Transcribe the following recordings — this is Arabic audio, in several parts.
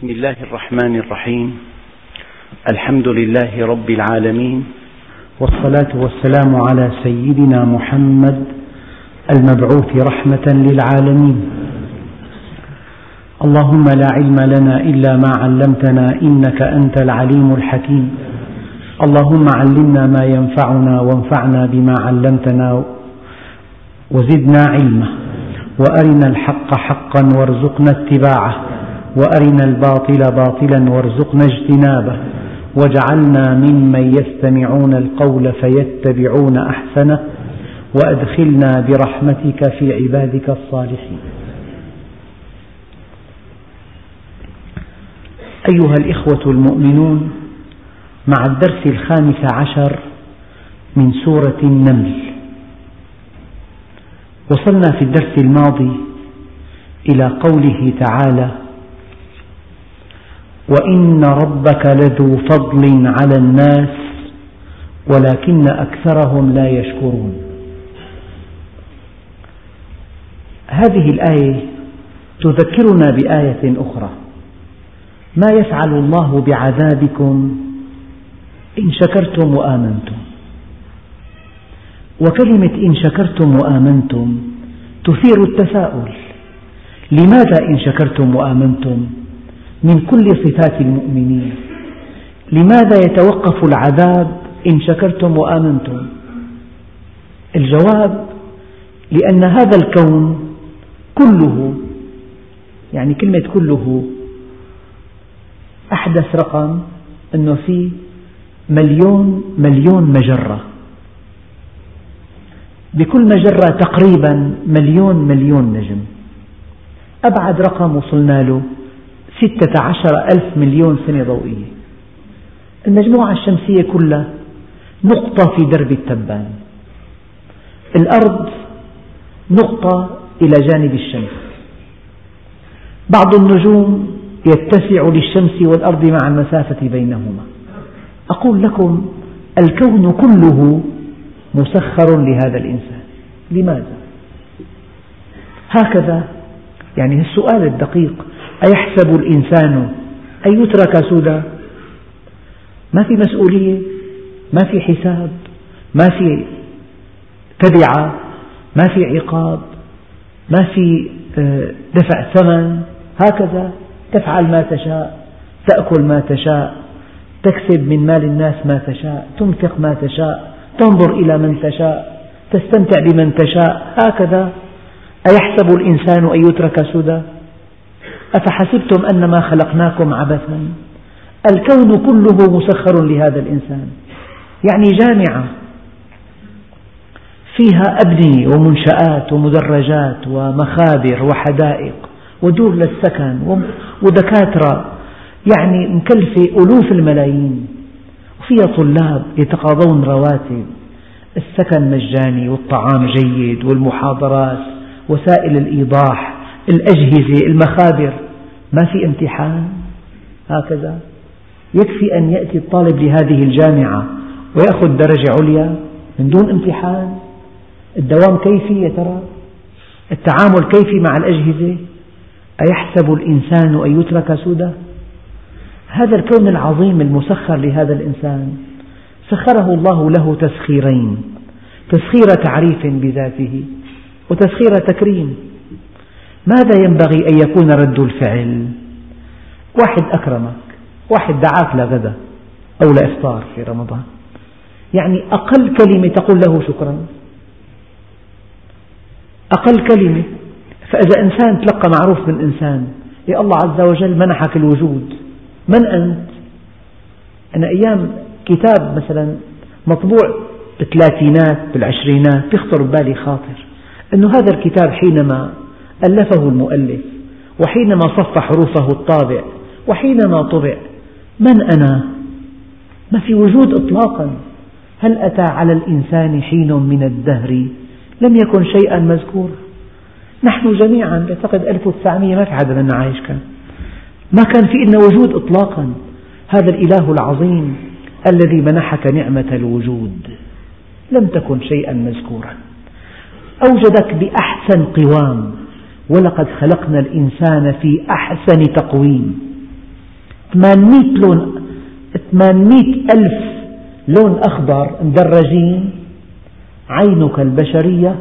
بسم الله الرحمن الرحيم. الحمد لله رب العالمين. والصلاة والسلام على سيدنا محمد المبعوث رحمة للعالمين. اللهم لا علم لنا إلا ما علمتنا إنك أنت العليم الحكيم. اللهم علمنا ما ينفعنا وانفعنا بما علمتنا وزدنا علما. وأرنا الحق حقا وارزقنا اتباعه. وأرنا الباطل باطلا وارزقنا اجتنابه. واجعلنا ممن يستمعون القول فيتبعون أحسنه. وأدخلنا برحمتك في عبادك الصالحين. أيها الإخوة المؤمنون مع الدرس الخامس عشر من سورة النمل وصلنا في الدرس الماضي إلى قوله تعالى وإن ربك لذو فضل على الناس ولكن أكثرهم لا يشكرون. هذه الآية تذكرنا بآية أخرى. ما يفعل الله بعذابكم إن شكرتم وآمنتم. وكلمة إن شكرتم وآمنتم تثير التساؤل. لماذا إن شكرتم وآمنتم؟ من كل صفات المؤمنين. لماذا يتوقف العذاب إن شكرتم وآمنتم؟ الجواب لأن هذا الكون كله يعني كلمة كله أحدث رقم أنه في مليون مليون مجرة. بكل مجرة تقريبا مليون مليون نجم. أبعد رقم وصلنا له ستة عشر ألف مليون سنة ضوئية. المجموعة الشمسية كلها نقطة في درب التبان. الأرض نقطة إلى جانب الشمس. بعض النجوم يتسع للشمس والأرض مع المسافة بينهما. أقول لكم الكون كله مسخر لهذا الإنسان. لماذا؟ هكذا يعني السؤال الدقيق أيحسب الإنسان أن يترك سدى ما في مسؤولية ما في حساب ما في تبعة ما في عقاب ما في آه، دفع ثمن. هكذا تفعل ما تشاء تأكل ما تشاء تكسب من مال الناس ما تشاء تنفق ما تشاء تنظر إلى من تشاء تستمتع بمن تشاء. هكذا أيحسب الإنسان أن يترك سدى أفحسبتم أنما خلقناكم عبثا؟ الكون كله مسخر لهذا الإنسان. يعني جامعة فيها أبنية ومنشآت ومدرجات ومخابر وحدائق ودور للسكن ودكاترة. يعني مكلفة ألوف الملايين. وفيها طلاب يتقاضون رواتب. السكن مجاني والطعام جيد والمحاضرات وسائل الإيضاح. الأجهزة المخابر. ما في امتحان. هكذا. يكفي أن يأتي الطالب لهذه الجامعة ويأخذ درجة عليا من دون امتحان. الدوام كيفي يا ترى؟ التعامل كيفي مع الأجهزة؟ أيحسب الإنسان أن يترك سدى هذا الكون العظيم المسخر لهذا الإنسان. سخره الله له تسخيرين. تسخير تعريف بذاته وتسخير تكريم. ماذا ينبغي أن يكون رد الفعل؟ واحد أكرمك واحد دعاك لغدا أو لإفطار في رمضان. يعني أقل كلمة تقول له شكرا. أقل كلمة. فإذا إنسان تلقى معروف من إنسان يا الله عز وجل منحك الوجود. من أنت؟ أنا أيام كتاب مثلا مطبوع بالثلاثينات بالعشرينات يخطر ببالي خاطر. أن هذا الكتاب حينما ألفه المؤلف وحينما صف حروفه الطابع وحينما طبع من أنا؟ ما في وجود إطلاقا. هل أتى على الإنسان حين من الدهر؟ لم يكن شيئا مذكورا. نحن جميعا بعتقد 1900 ما في حدا منا عايش كان. ما كان في لنا وجود إطلاقا. هذا الإله العظيم الذي منحك نعمة الوجود. لم تكن شيئا مذكورا. أوجدك بأحسن قوام. ولقد خلقنا الإنسان في أحسن تقويم. 800 لون 800 ألف لون أخضر مدرجين. عينك البشرية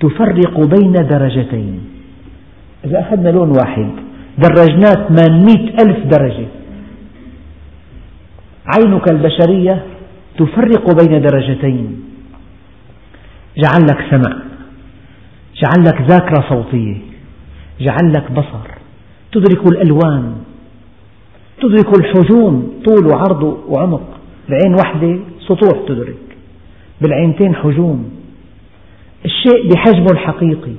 تفرق بين درجتين. إذا أخذنا لون واحد درجناه 800 ألف درجة. عينك البشرية تفرق بين درجتين. جعل لك سمع. جعل لك ذاكرة صوتية. جعل لك بصر تدرك الألوان تدرك الحجوم طول وعرض وعمق بعين واحدة سطوح تدرك بالعينتين حجوم الشيء بحجمه الحقيقي.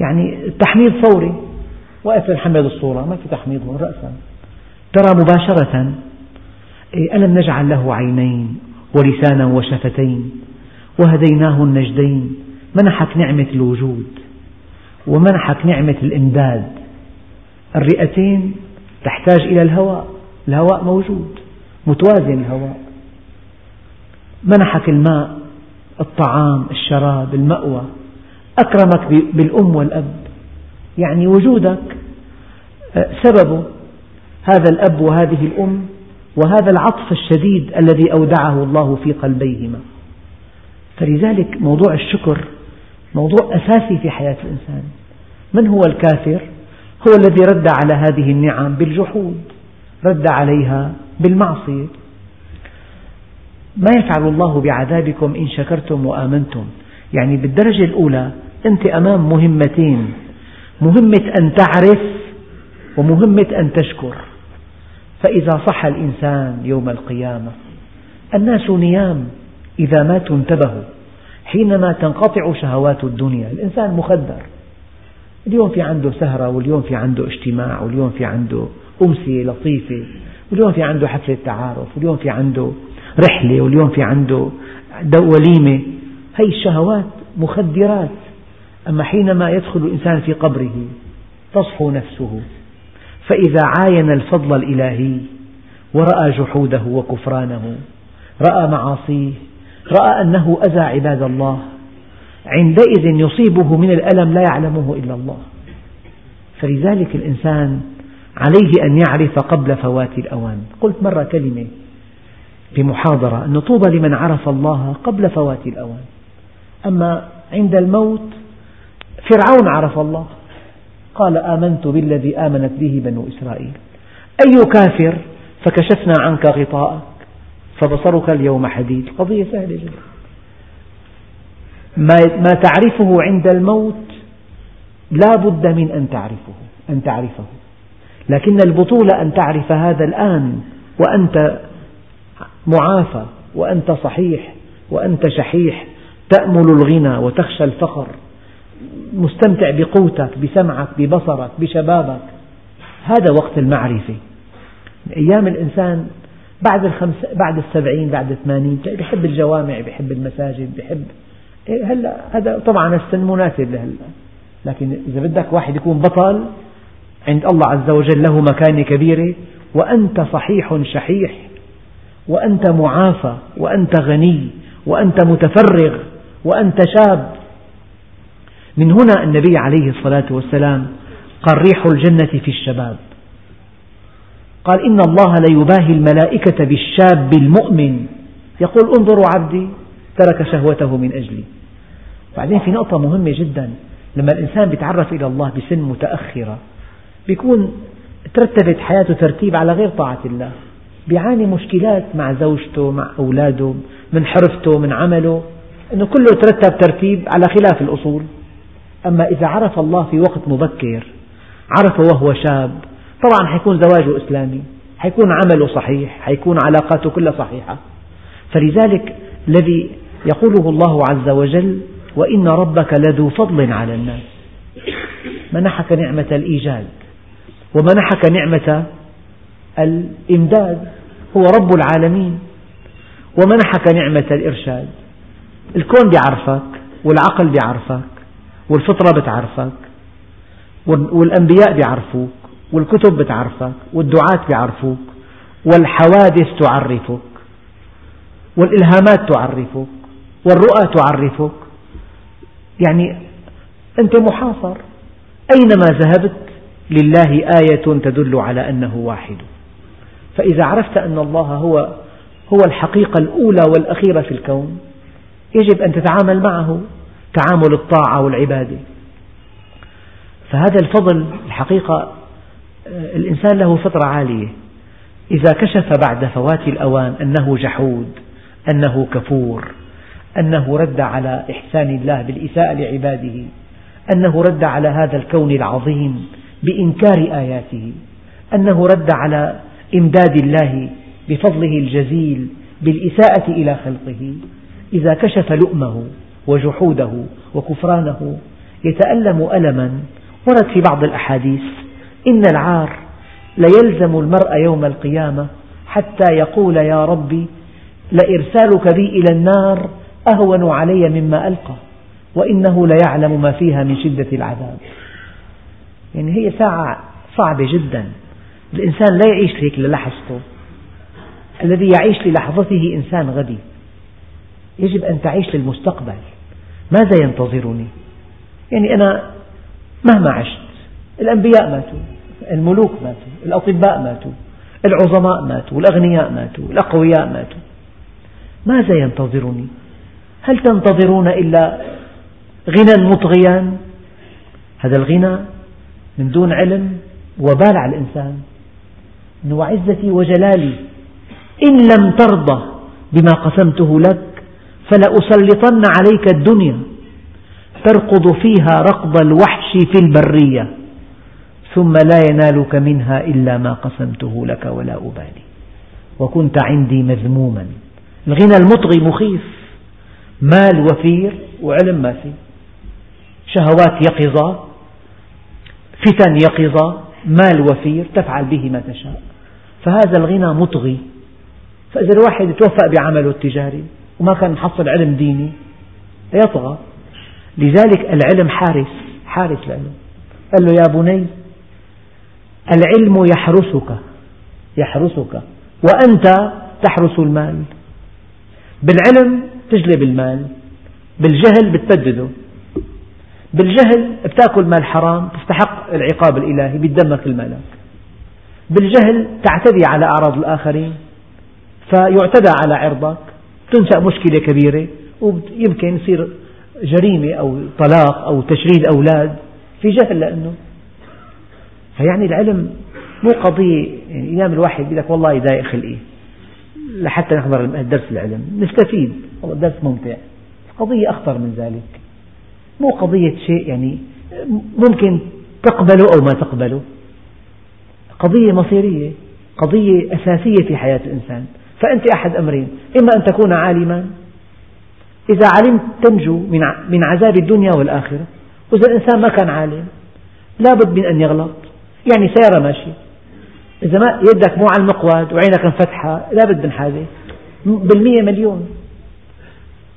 يعني التحميض فوري. وقت نحمل الصورة ما في تحميض هون رأسا. ترى مباشرة إيه، ألم نجعل له عينين ولسانا وشفتين وهديناه النجدين منحك نعمة الوجود. ومنحك نعمة الإمداد. الرئتين تحتاج إلى الهواء. الهواء موجود متوازن الهواء. منحك الماء الطعام الشراب المأوى. أكرمك بالأم والأب. يعني وجودك آه، سببه هذا الأب وهذه الأم وهذا العطف الشديد الذي أودعه الله في قلبيهما. فلذلك موضوع الشكر موضوع أساسي في حياة الإنسان. من هو الكافر؟ هو الذي رد على هذه النعم بالجحود رد عليها بالمعصية. ما يفعل الله بعذابكم إن شكرتم وآمنتم؟ يعني بالدرجة الأولى أنت أمام مهمتين مهمة أن تعرف ومهمة أن تشكر. فإذا صح الإنسان يوم القيامة الناس نيام إذا ماتوا انتبهوا. حينما تنقطع شهوات الدنيا. الإنسان مخدر. اليوم في عنده سهرة واليوم في عنده اجتماع واليوم في عنده أمسية لطيفة واليوم في عنده حفلة تعارف واليوم في عنده رحلة واليوم في عنده وليمة هي الشهوات مخدرات. أما حينما يدخل الإنسان في قبره تصحو نفسه. فإذا عاين الفضل الإلهي ورأى جحوده وكفرانه رأى معاصيه رأى أنه أذى عباد الله. عندئذ يصيبه من الألم لا يعلمه إلا الله. فلذلك الإنسان عليه أن يعرف قبل فوات الأوان. قلت مرة كلمة في محاضرة أن طوبى لمن عرف الله قبل فوات الأوان. أما عند الموت فرعون عرف الله. قال آمنت بالذي آمنت به بنو إسرائيل. أي كافر فكشفنا عنك غطاءك؟ فبصرك اليوم حديد. قضية سهلة جدا. ما تعرفه عند الموت لا بد من أن تعرفه أن تعرفه. لكن البطولة أن تعرف هذا الآن وأنت معافى وأنت صحيح وأنت شحيح تأمل الغنى وتخشى الفقر مستمتع بقوتك بسمعك ببصرك بشبابك. هذا وقت المعرفة. أيام الإنسان بعد الخمس بعد السبعين بعد الثمانين بحب الجوامع بحب المساجد بحب إيه، هلا هذا طبعا السن مناسب لهلا. لكن إذا بدك واحد يكون بطل عند الله عز وجل له مكانة كبيرة وأنت صحيح شحيح وأنت معافى وأنت غني وأنت متفرغ وأنت شاب. من هنا النبي عليه الصلاة والسلام قال ريح الجنة في الشباب. قال إن الله ليباهي الملائكة بالشاب المؤمن. يقول انظروا عبدي ترك شهوته من أجلي. بعدين في نقطة مهمة جدا. لما الإنسان يتعرف إلى الله بسن متأخرة بيكون ترتبت حياته ترتيب على غير طاعة الله. بيعاني مشكلات مع زوجته مع أولاده من حرفته من عمله. أنه كله ترتب ترتيب على خلاف الأصول. أما إذا عرف الله في وقت مبكر عرفه وهو شاب طبعا حيكون زواجه إسلامي حيكون عمله صحيح حيكون علاقاته كلها صحيحة. فلذلك الذي يقوله الله عز وجل وإن ربك لذو فضل على الناس. منحك نعمة الإيجاد ومنحك نعمة الإمداد هو رب العالمين. ومنحك نعمة الإرشاد الكون بيعرفك والعقل بيعرفك والفطرة بتعرفك والأنبياء بيعرفوك. والكتب بتعرفك والدعاة بيعرفوك والحوادث تعرفك والإلهامات تعرفك والرؤى تعرفك. يعني أنت محاصر. أينما ذهبت لله آية تدل على أنه واحد. فإذا عرفت أن الله هو هو الحقيقة الأولى والأخيرة في الكون يجب أن تتعامل معه تعامل الطاعة والعبادة. فهذا الفضل الحقيقة الإنسان له فطرة عالية. إذا كشف بعد فوات الأوان أنه جحود أنه كفور أنه رد على إحسان الله بالإساءة لعباده أنه رد على هذا الكون العظيم بإنكار آياته أنه رد على إمداد الله بفضله الجزيل بالإساءة إلى خلقه. إذا كشف لؤمه وجحوده وكفرانه يتألم ألما ورد في بعض الأحاديث إن العار ليلزم المرء يوم القيامة حتى يقول يا ربي لإرسالك بي إلى النار أهون علي مما ألقى وإنه ليعلم ما فيها من شدة العذاب. يعني هي ساعة صعبة جدا. الإنسان لا يعيش هيك للحظته الذي يعيش للحظته إنسان غبي. يجب أن تعيش للمستقبل. ماذا ينتظرني؟ يعني أنا مهما عشت الأنبياء ماتوا الملوك ماتوا الأطباء ماتوا العظماء ماتوا الأغنياء ماتوا الأقوياء ماتوا. ماذا ينتظرني؟ هل تنتظرون إلا غنى مطغيا هذا الغنى من دون علم وبال على الإنسان. وعزتي وجلالي إن لم ترضى بما قسمته لك فلأسلطن عليك الدنيا تركض فيها ركض الوحش في البرية. ثم لا ينالك منها إلا ما قسمته لك ولا أبالي. وكنت عندي مذموما. الغنى المطغي مخيف. مال وفير وعلم ما في شهوات يقظة. فتن يقظة. مال وفير. تفعل به ما تشاء. فهذا الغنى مطغي. فإذا الواحد توفق بعمله التجاري وما كان محصل علم ديني يطغى. لذلك العلم حارس. حارس العلم قال له يا بني العلم يحرسك يحرسك وأنت تحرس المال. بالعلم تجلب المال بالجهل بتبدده بالجهل بتأكل مال حرام تستحق العقاب الإلهي بيدمك الملك. بالجهل تعتدي على أعراض الآخرين فيعتدى على عرضك. تنشأ مشكلة كبيرة ويمكن يصير جريمة أو طلاق أو تشريد أولاد في جهل لأنه فيعني العلم مو قضية يعني أيام الواحد يقول لك والله يضايق خلقي لحتى نحضر درس العلم نستفيد والله درس ممتع. قضية أخطر من ذلك. مو قضية شيء يعني ممكن تقبله أو ما تقبله. قضية مصيرية قضية أساسية في حياة الإنسان. فأنت أحد أمرين إما أن تكون عالما إذا علمت تنجو من عذاب الدنيا والآخرة وإذا الإنسان ما كان عالم لابد من أن يغلط. يعني سيارة ماشية. إذا ما يدك مو على المقود وعينك انفتحة لابد من حاجة بالمية مليون.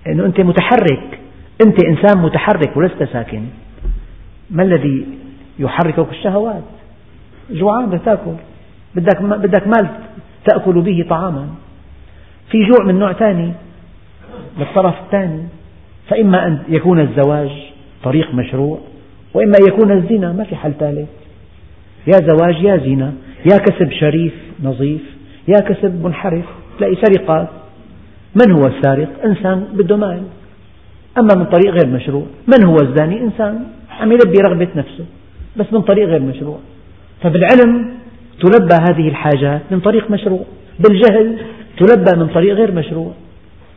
لأنه أنت متحرك. أنت إنسان متحرك ولست ساكن. ما الذي يحركك الشهوات؟ جوعان بدك تأكل. بدك بدك مال تأكل به طعاما. في جوع من نوع ثاني للطرف الثاني. فإما أن يكون الزواج طريق مشروع وإما أن يكون الزنا ما في حل ثالث. يا زواج يا زنا يا كسب شريف نظيف يا كسب منحرف تلاقي سرقات. من هو السارق؟ إنسان بده مال أما من طريق غير مشروع. من هو الزاني؟ إنسان عم يلبي رغبة نفسه بس من طريق غير مشروع. فبالعلم تلبى هذه الحاجات من طريق مشروع. بالجهل تلبى من طريق غير مشروع.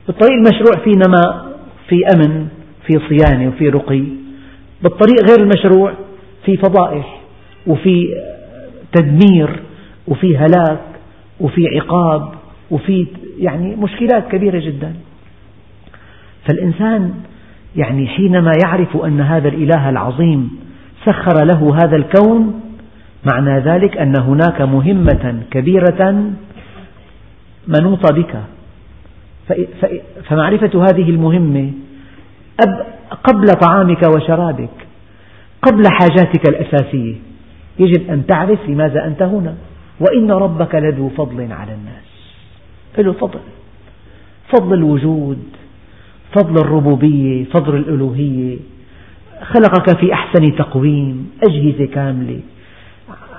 بالطريق المشروع في نماء في أمن في صيانة وفي رقي. بالطريق غير المشروع في فضائح. وفي تدمير وفي هلاك وفي عقاب وفي يعني مشكلات كبيرة جدا. فالإنسان يعني حينما يعرف أن هذا الإله العظيم سخر له هذا الكون معنى ذلك أن هناك مهمة كبيرة منوطة بك. فمعرفة هذه المهمة قبل طعامك وشرابك قبل حاجاتك الأساسية. يجب أن تعرف لماذا أنت هنا. وإن ربك لذو فضل على الناس. له فضل. فضل الوجود فضل الربوبية فضل الألوهية. خلقك في أحسن تقويم أجهزة كاملة.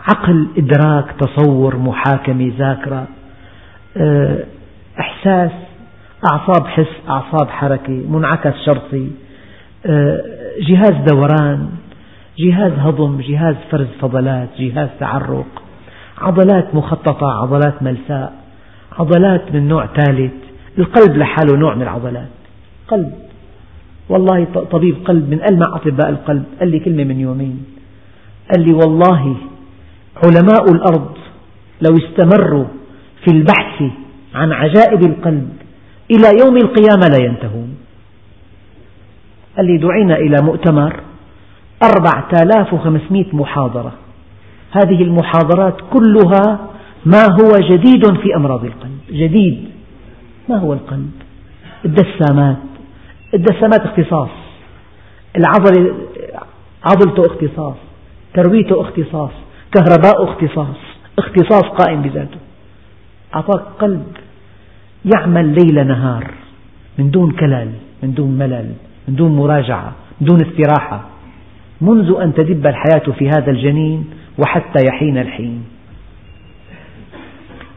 عقل إدراك تصور محاكمة ذاكرة. آه، إحساس أعصاب حس أعصاب حركة منعكس شرطي. آه، جهاز دوران. جهاز هضم جهاز فرز فضلات جهاز تعرق عضلات مخططة عضلات ملساء عضلات من نوع ثالث. القلب لحاله نوع من العضلات. قلب. والله طبيب قلب من ألمع أطباء القلب؟ قال لي كلمة من يومين. قال لي والله علماء الأرض لو استمروا في البحث عن عجائب القلب إلى يوم القيامة لا ينتهون. قال لي دعينا إلى مؤتمر أربعة آلاف وخمسمائة محاضرة. هذه المحاضرات كلها ما هو جديد في أمراض القلب. جديد. ما هو القلب؟ الدسامات. الدسامات اختصاص. العضلة عضلته اختصاص. ترويته اختصاص. كهرباء اختصاص. اختصاص قائم بذاته. أعطاك قلب يعمل ليل نهار من دون كلل من دون ملل من دون مراجعة من دون استراحة. منذ أن تدب الحياة في هذا الجنين وحتى يحين الحين.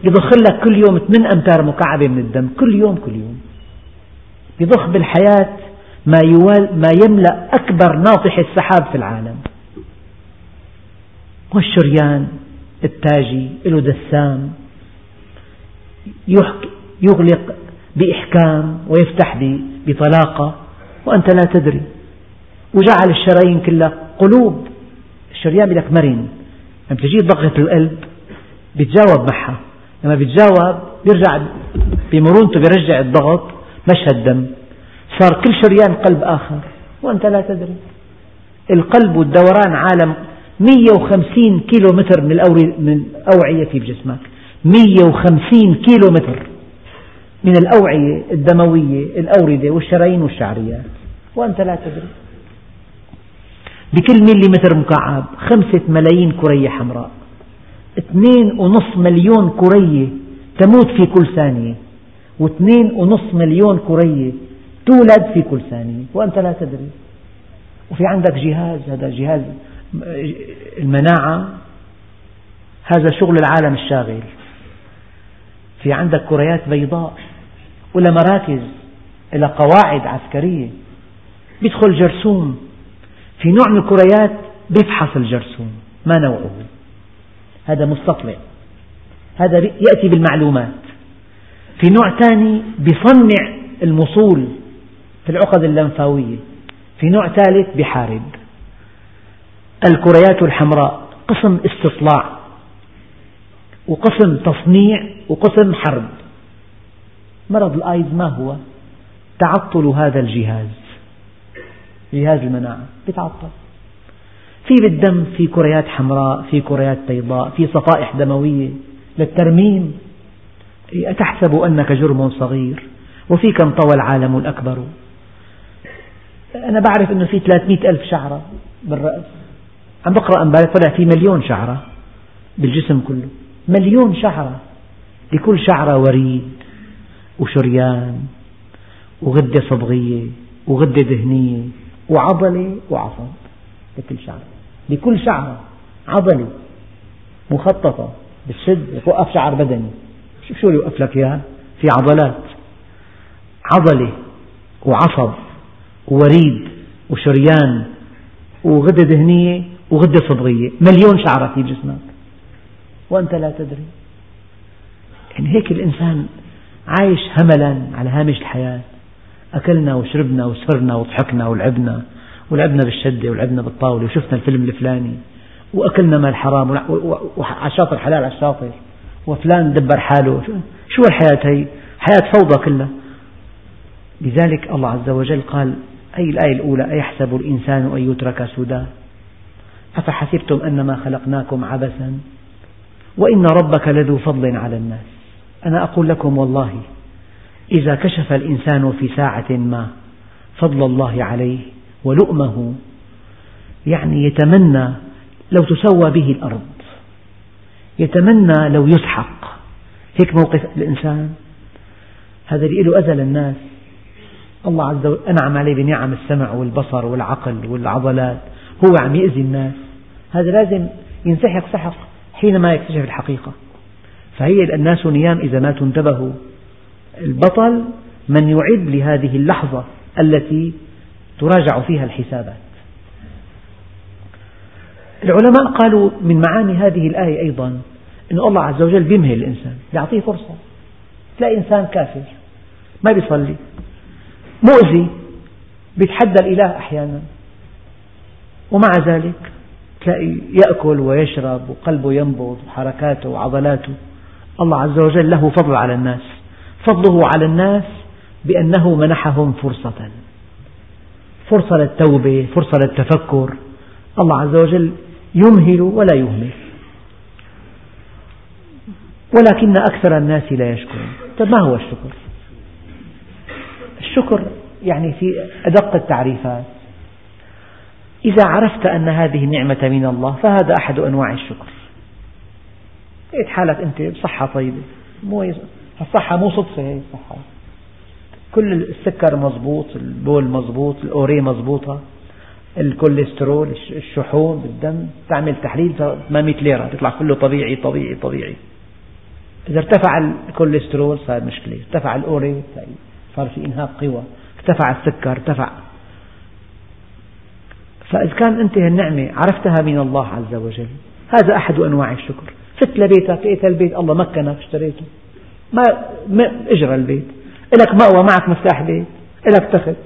يضخ لك كل يوم 8 أمتار مكعبة من الدم كل يوم كل يوم. يضخ بالحياة ما, ما يملأ أكبر ناطح السحاب في العالم. والشريان التاجي له دسام يغلق بإحكام ويفتح بطلاقة وأنت لا تدري. وجعل الشرايين كلها قلوب. الشريان بدك مرن. لما تجي ضغط القلب بيتجاوب معها. لما بيتجاوب بيرجع بمرونته بيرجع الضغط مشى الدم صار كل شريان قلب آخر. وأنت لا تدري. القلب والدوران عالم 150 كيلو متر من من الأوعية في جسمك. 150 كيلو متر من الأوعية الدموية الأوردة والشرايين والشعريات. وأنت لا تدري. بكل مليمتر مكعب خمسة ملايين كرية حمراء. اثنين ونصف مليون كرية تموت في كل ثانية. واثنين ونصف مليون كرية تولد في كل ثانية. وأنت لا تدري. وفي عندك جهاز هذا جهاز المناعة. هذا شغل العالم الشاغل. في عندك كريات بيضاء. ولا مراكز إلى قواعد عسكرية. بيدخل جرثوم. في نوع من الكريات بيفحص الجرثوم ما نوعه؟ هذا مستطلع. هذا يأتي بالمعلومات. في نوع ثاني بيصنع المصول في العقد اللمفاوية. في نوع ثالث بحارب الكريات الحمراء قسم استطلاع وقسم تصنيع وقسم حرب. مرض الآيدز ما هو؟ تعطل هذا الجهاز. جهاز المناعة. يتعطل في بالدم في كريات حمراء في كريات بيضاء في صفائح دموية للترميم. أتحسب أنك جرم صغير وفيك انطوى العالم الأكبر. أنا بعرف أنه في 300 ألف شعرة بالرأس. عم بقرأ امبارح طلع في مليون شعرة بالجسم كله. مليون شعرة. لكل شعرة وريد وشريان وغدة صبغية وغدة دهنية وعضلة وعصب لكل شعرة لكل شعرة عضلة مخططة بالشد وقف شعر بدني. شوف شو يوقف لك إياه في عضلات. عضلة وعصب ووريد وشريان وغدة دهنية وغدة صبغية. مليون شعرة في جسمك. وأنت لا تدري. يعني هيك الإنسان عايش هملا على هامش الحياة. أكلنا وشربنا وسهرنا وضحكنا ولعبنا ولعبنا بالشدة ولعبنا بالطاولة وشفنا الفيلم الفلاني وأكلنا مال حرام وعلى الشاطر حلال على الشاطر وفلان دبر حاله. شو الحياة هي؟ حياة فوضى كلها. لذلك الله عز وجل قال أي الآية الأولى أيحسب الإنسان أن يترك سدى؟ أفحسبتم أنما خلقناكم عبثا؟ وإن ربك لذو فضل على الناس. أنا أقول لكم والله إذا كشف الإنسان في ساعة ما فضل الله عليه ولؤمه يعني يتمنى لو تسوى به الأرض يتمنى لو يسحق. هيك موقف الإنسان. هذا له أذى الناس. الله عز وجل أنعم عليه بنعم السمع والبصر والعقل والعضلات. هو عم يأذي الناس. هذا لازم ينسحق سحق حينما يكتشف الحقيقة. فهي الناس نيام إذا ما انتبهوا البطل من يعد لهذه اللحظة التي تراجع فيها الحسابات. العلماء قالوا من معاني هذه الآية أيضا أن الله عز وجل بيمهل الإنسان يعطيه فرصة. تلاقي إنسان كافر ما بيصلي مؤذي بيتحدى الإله أحيانا. ومع ذلك تلاقي يأكل ويشرب وقلبه ينبض وحركاته وعضلاته. الله عز وجل له فضل على الناس. فضله على الناس بأنه منحهم فرصة. فرصة للتوبة فرصة للتفكر. الله عز وجل يمهل ولا يهمل. ولكن أكثر الناس لا يشكرون. طيب ما هو الشكر؟ الشكر يعني في أدق التعريفات. إذا عرفت أن هذه النعمة من الله فهذا أحد أنواع الشكر. لقيت حالك أنت بصحة طيبة الصحة مو صدفة هي الصحة. كل السكر مضبوط البول مضبوط الأوري مضبوطة الكوليسترول الشحوم بالدم تعمل تحليل 800 ليرة تطلع كله طبيعي طبيعي طبيعي. إذا ارتفع الكوليسترول صار مشكلة ارتفع الأوري صار في إنهاك قوى ارتفع السكر ارتفع. فإذا كان أنت النعمة عرفتها من الله عز وجل هذا أحد أنواع الشكر. فت لبيتك لقيت البيت الله مكنك اشتريته. ما, اجرى البيت. لك مأوى معك مفتاح بيت. لك تخت.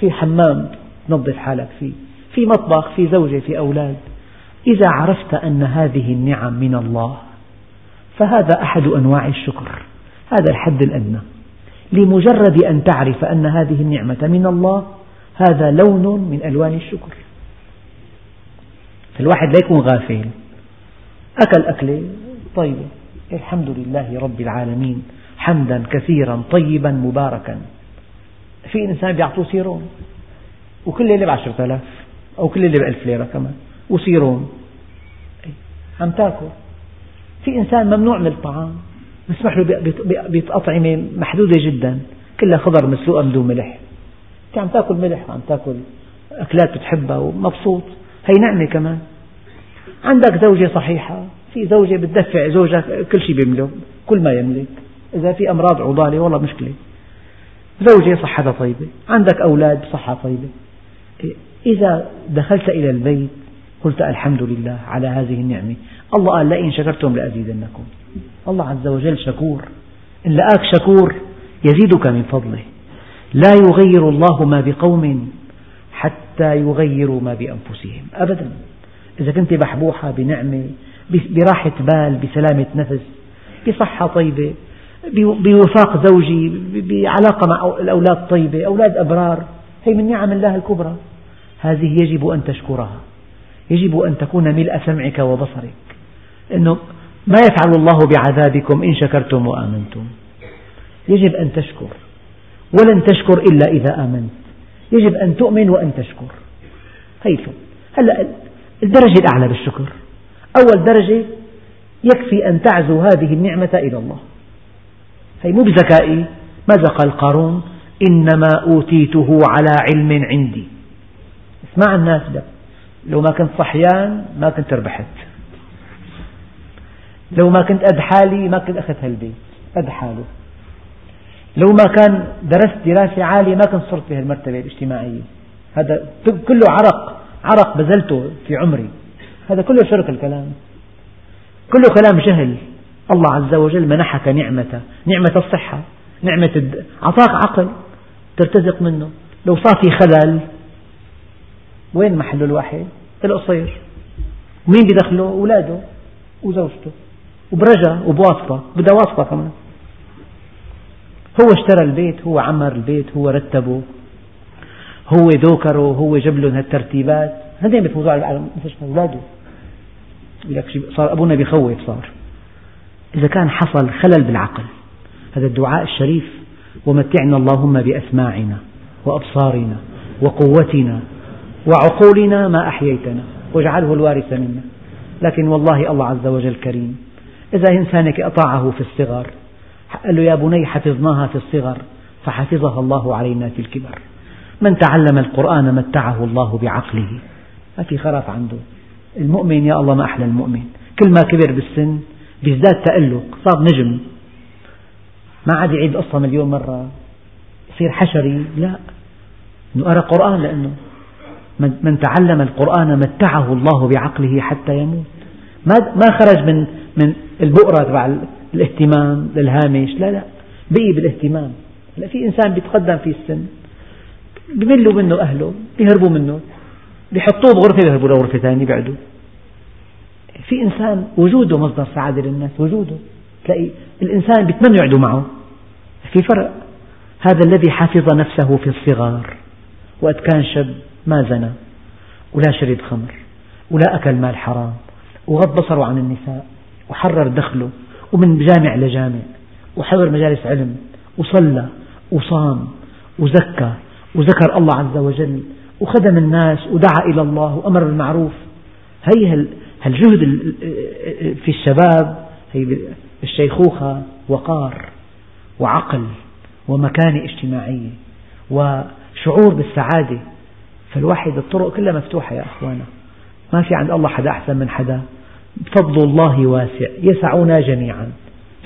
في حمام تنظف حالك فيه. في مطبخ في زوجة في أولاد. إذا عرفت أن هذه النعم من الله فهذا أحد أنواع الشكر. هذا الحد الأدنى. لمجرد أن تعرف أن هذه النعمة من الله هذا لون من ألوان الشكر. الواحد لا يكون غافل. أكل أكلة طيبة. الحمد لله رب العالمين حمدا كثيرا طيبا مباركا. في إنسان بيعطوه سيرون وكل ليلة بعشرة آلاف أو كل ليلة بألف ليرة كمان وسيرون. عم تاكل. في إنسان ممنوع من الطعام مسمح له بأطعمة محدودة جدا كلها خضر مسلوقة بدون ملح. أنت عم تاكل ملح وعم تاكل أكلات بتحبها ومبسوط. هي نعمة كمان. عندك زوجة صحيحة. في زوجة بتدفع زوجها كل شيء بيملك كل ما يملك إذا في أمراض عضالة والله مشكلة. زوجة صحتها طيبة عندك أولاد بصحة طيبة. إذا دخلت إلى البيت قلت الحمد لله على هذه النعمة. الله قال لئن شكرتم لأزيدنكم. الله عز وجل شكور. إن لآك شكور يزيدك من فضله. لا يغير الله ما بقوم حتى يغيروا ما بأنفسهم. أبدا. إذا كنت بحبوحة بنعمة براحة بال بسلامة نفس بصحة طيبة بوفاق زوجي بعلاقة مع الأولاد طيبة أولاد أبرار. هي من نعم الله الكبرى. هذه يجب أن تشكرها. يجب أن تكون ملء سمعك وبصرك. أنه ما يفعل الله بعذابكم إن شكرتم وآمنتم. يجب أن تشكر. ولن تشكر إلا إذا آمنت. يجب أن تؤمن وأن تشكر. هيثم هلأ الدرجة الأعلى بالشكر. أول درجة يكفي أن تعزو هذه النعمة إلى الله. هي مو بذكائي. ماذا قال قارون؟ إنما أوتيته على علم عندي. اسمع الناس ده. لو ما كنت صحيان ما كنت ربحت. لو ما كنت قد حالي ما كنت أخذت هالبيت. قد حاله لو ما كان درست دراسة عالية ما كنت صرت في هالمرتبة الاجتماعية. هذا كله عرق. عرق بذلته في عمري. هذا كله شرك الكلام. كله كلام جهل. الله عز وجل منحك نعمة نعمة الصحة نعمة الد... أعطاك عقل ترتزق منه. لو صار في خلل وين محل الواحد القصير. مين بدخله؟ أولاده وزوجته. وبرجع وبواسطة بدها واسطة كمان. هو اشترى البيت هو عمر البيت هو رتبه. هو دوكره هو جاب لهم هالترتيبات. هذين بيفوزوا على المستشفى أولاده. لك صار أبونا بيخوف صار. إذا كان حصل خلل بالعقل هذا الدعاء الشريف. ومتعنا اللهم بأسماعنا وأبصارنا وقوتنا وعقولنا ما أحييتنا واجعله الوارث منا. لكن والله الله عز وجل كريم إذا إنسانك أطاعه في الصغر قال له يا بني حفظناها في الصغر فحفظها الله علينا في الكبر. من تعلم القرآن متعه الله بعقله. ما في خرف عنده. المؤمن يا الله ما أحلى المؤمن. كل ما كبر بالسن بيزداد تألق صار نجم. ما عاد يعيد القصة مليون مرة. يصير حشري. لا. أنه أرى قرآن لأنه من تعلم القرآن متعه الله بعقله حتى يموت. ما خرج من من البؤرة تبع الاهتمام للهامش. لا لا. بقي بالاهتمام. لا في إنسان بيتقدم في السن. بملوا منه أهله بيهربوا منه. بيحطوه بغرفة بيهربوا لغرفة ثانية بيقعدوا. في إنسان وجوده مصدر سعادة للناس وجوده. تلاقي الإنسان بيتمنوا يقعدوا معه. في فرق. هذا الذي حفظ نفسه في الصغار. وقت كان شاب ما زنى ولا شرب خمر ولا أكل مال حرام وغض بصره عن النساء وحرر دخله ومن جامع لجامع وحضر مجالس علم وصلى وصام وزكى وذكر الله عز وجل وخدم الناس ودعا إلى الله وأمر بالمعروف. هي هالجهد في الشباب هي الشيخوخة وقار وعقل ومكانة اجتماعية وشعور بالسعادة. فالواحد الطرق كلها مفتوحة يا أخوانا. ما في عند الله حدا أحسن من حدا. فضل الله واسع. يسعنا جميعا.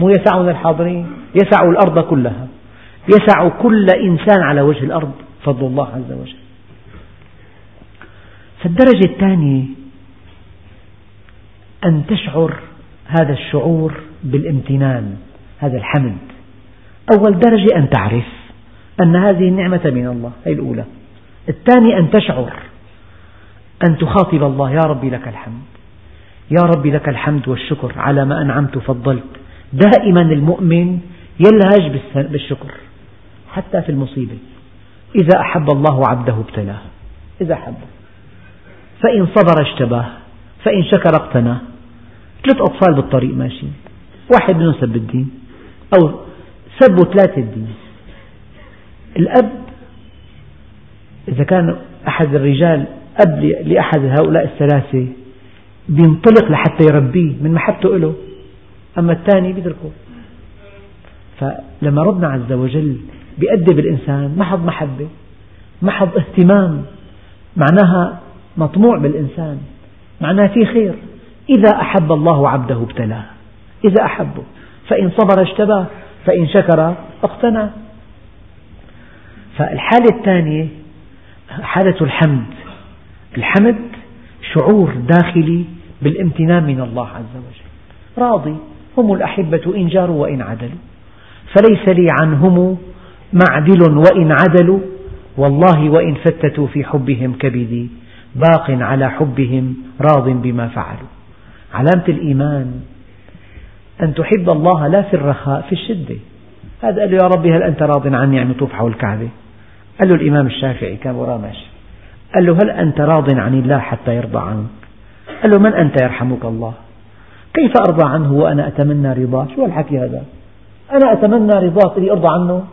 مو يسعنا الحاضرين يسع الأرض كلها. يسع كل إنسان على وجه الأرض. فضل الله عز وجل. فالدرجة الثانية أن تشعر هذا الشعور بالامتنان هذا الحمد. أول درجة أن تعرف أن هذه النعمة من الله هي الأولى. الثاني أن تشعر أن تخاطب الله يا ربي لك الحمد. يا ربي لك الحمد والشكر على ما أنعمت وفضلت. دائما المؤمن يلهج بالشكر حتى في المصيبة. إذا أحب الله عبده ابتلاه. إذا أحبه فإن صبر اشتباه فإن شكر اقتناه ثلاث أطفال بالطريق ماشيين واحد منهم سب الدين أو سبوا ثلاثة الدين. الأب إذا كان أحد الرجال أب لأحد هؤلاء الثلاثة بينطلق لحتى يربيه من محبته له أما الثاني بيتركه فلما ربنا عز وجل بيأدب الإنسان محض محبة محض اهتمام معناها مطموع بالإنسان معناها في خير. إذا أحب الله عبده ابتلاه. إذا أحبه. فإن صبر اجتباه فإن شكر اقتنى فالحالة الثانية حالة الحمد. الحمد شعور داخلي بالامتنان من الله عز وجل. راضي. هم الأحبة إن جاروا وإن عدلوا. فليس لي عنهم معدل وإن عدلوا. والله وإن فتتوا في حبهم كبدي. باق على حبهم راض بما فعلوا. علامة الإيمان أن تحب الله لا في الرخاء في الشدة. هذا قال له يا ربي هل أنت راض عني عم يطوف حول الكعبة قال له الإمام الشافعي كان وراه ماشي. قال له هل أنت راض عن الله حتى يرضى عنك؟ قال له من أنت يرحمك الله؟ كيف أرضى عنه وأنا أتمنى رضاه؟ شو الحكي هذا؟ أنا أتمنى رضاه لي أرضى عنه؟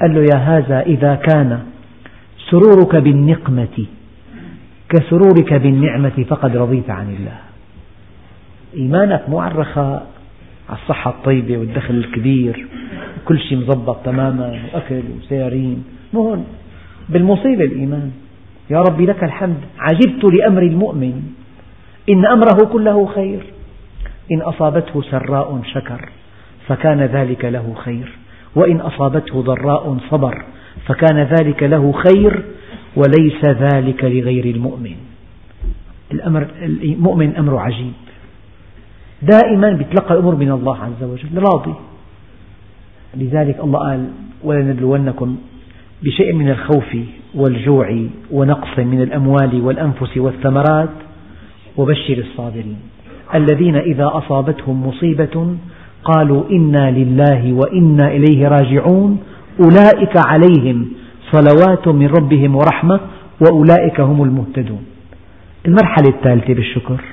قال له يا هذا إذا كان سرورك بالنقمة كسرورك بالنعمة فقد رضيت عن الله. إيمانك مو على الرخاء على الصحة الطيبة والدخل الكبير كل شيء مضبط تماما وأكل وسيارين. مو بالمصيبة الإيمان. يا ربي لك الحمد. عجبت لأمر المؤمن. إن أمره كله خير. إن أصابته سراء شكر فكان ذلك له خير. وإن أصابته ضراء صبر فكان ذلك له خير. وليس ذلك لغير المؤمن. الأمر المؤمن أمر عجيب. دائما بيتلقى الأمور من الله عز وجل راضي. لذلك الله قال ولنبلونكم بشيء من الخوف والجوع ونقص من الأموال والأنفس والثمرات. وبشر الصابرين. الذين إذا أصابتهم مصيبة قالوا إنا لله وإنا إليه راجعون. أولئك عليهم صلوات من ربهم ورحمة وأولئك هم المهتدون. المرحلة الثالثة بالشكر.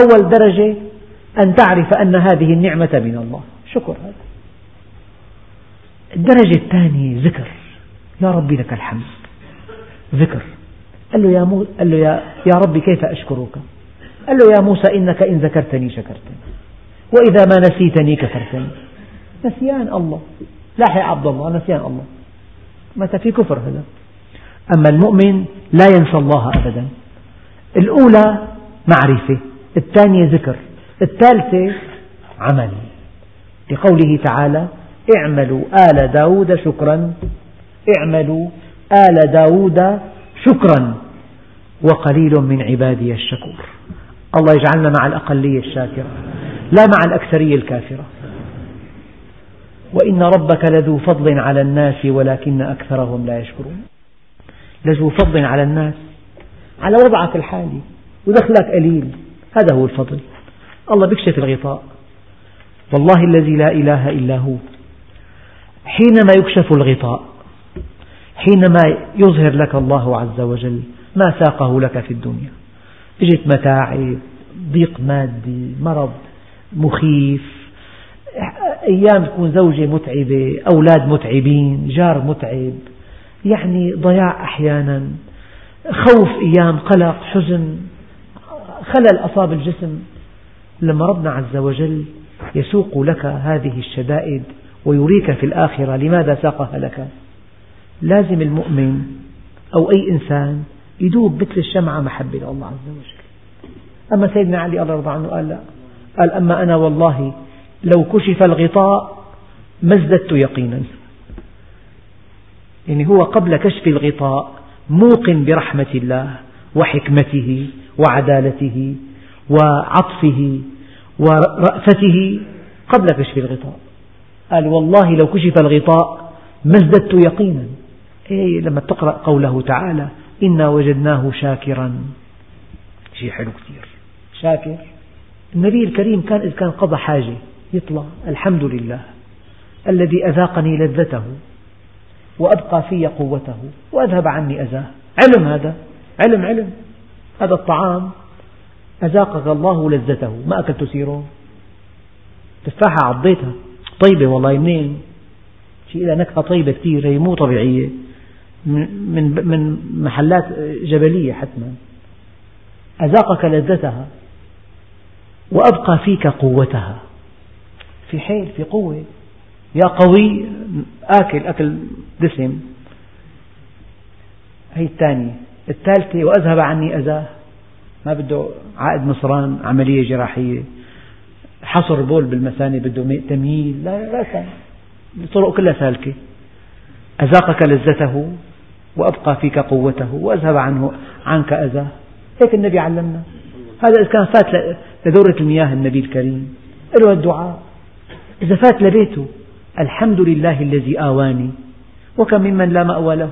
أول درجة أن تعرف أن هذه النعمة من الله. شكر هذا. الدرجة الثانية ذكر. يا ربي لك الحمد. ذكر. قال له يا, مو... قال له يا... يا ربي كيف أشكرك؟ قال له يا موسى إنك إن ذكرتني شكرتني. وإذا ما نسيتني كفرتني. نسيان الله. لاحق عبد الله نسيان الله. متى في كفر هذا. أما المؤمن لا ينسى الله أبدا. الأولى معرفة الثانية ذكر الثالثة عمل. لقوله تعالى اعملوا آل داود شكرا اعملوا آل داود شكرا وقليل من عبادي الشكور. الله يجعلنا مع الأقلية الشاكرة لا مع الأكثرية الكافرة. وإن ربك لذو فضل على الناس ولكن أكثرهم لا يشكرون. لذو فضل على الناس. على وضعك الحالي. ودخلك قليل هذا هو الفضل. الله بيكشف الغطاء. والله الذي لا إله إلا هو. حينما يكشف الغطاء حينما يظهر لك الله عز وجل ما ساقه لك في الدنيا. اجت متاعب ضيق مادي مرض مخيف أيام تكون زوجة متعبة أولاد متعبين جار متعب. يعني ضياع أحيانا. خوف أيام قلق حزن. خلل أصاب الجسم. لما ربنا عز وجل يسوق لك هذه الشدائد ويريك في الآخرة لماذا ساقها لك؟ لازم المؤمن أو أي إنسان يذوب مثل الشمعة محبة لله عز وجل. أما سيدنا علي الله يرضى عنه قال لا. قال أما أنا والله لو كشف الغطاء ما ازددت يقينا. يعني هو قبل كشف الغطاء موقن برحمة الله وحكمته وعدالته وعطفه ورأفته قبل كشف الغطاء. قال والله لو كشف الغطاء ما ازددت يقينا. إيه لما تقرأ قوله تعالى إنا وجدناه شاكرا. شيء حلو كثير. شاكر. النبي الكريم كان إذا كان قضى حاجة. يطلع. الحمد لله الذي أذاقني لذته وأبقى في قوته وأذهب عني أذاه. علم هذا؟ علم علم. هذا الطعام أذاقك الله لذته. ما أكلت سيرون تفاحة عضيتها. طيبة والله منين؟ شيء لها نكهة طيبة كثير هي مو طبيعية. من من محلات جبلية حتما. أذاقك لذتها وأبقى فيك قوتها. في حيل في قوة. يا قوي آكل أكل دسم. هي الثانية. الثالثة وأذهب عني أذاه. ما بده عائد مصران عملية جراحية. حصر بول بالمثانة بده تمييل لا لا الطرق كلها سالكة. أذاقك لذته وأبقى فيك قوته وأذهب عنه عنك أذاه. هيك النبي علمنا. هذا إذا كان فات لدورة المياه النبي الكريم. له الدعاء. إذا فات لبيته الحمد لله الذي آواني وكم ممن لا مأوى له.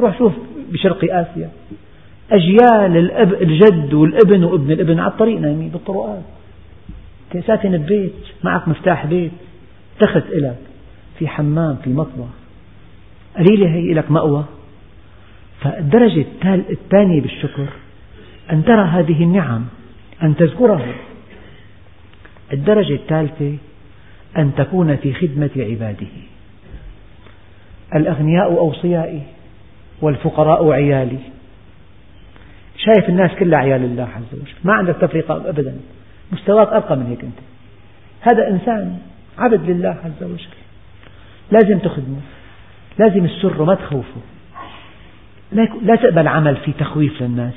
روح شوف بشرق آسيا. أجيال الأب الجد والابن وابن الابن على الطريق نايمين بالطرقات. ساكن ببيت معك مفتاح بيت. تخت إلك في حمام في مطبخ. قليلة هي لك مأوى. فالدرجة الثانية بالشكر أن ترى هذه النعم أن تذكرها. الدرجة الثالثة أن تكون في خدمة عباده. الأغنياء أوصيائي والفقراء عيالي. شايف الناس كلها عيال الله عز وجل. ما عندك تفرقة أبدا. مستواك أرقى من هيك أنت. هذا إنسان عبد لله عز وجل. لازم تخدمه. لازم السر ما تخوفه. لا تقبل عمل في تخويف للناس.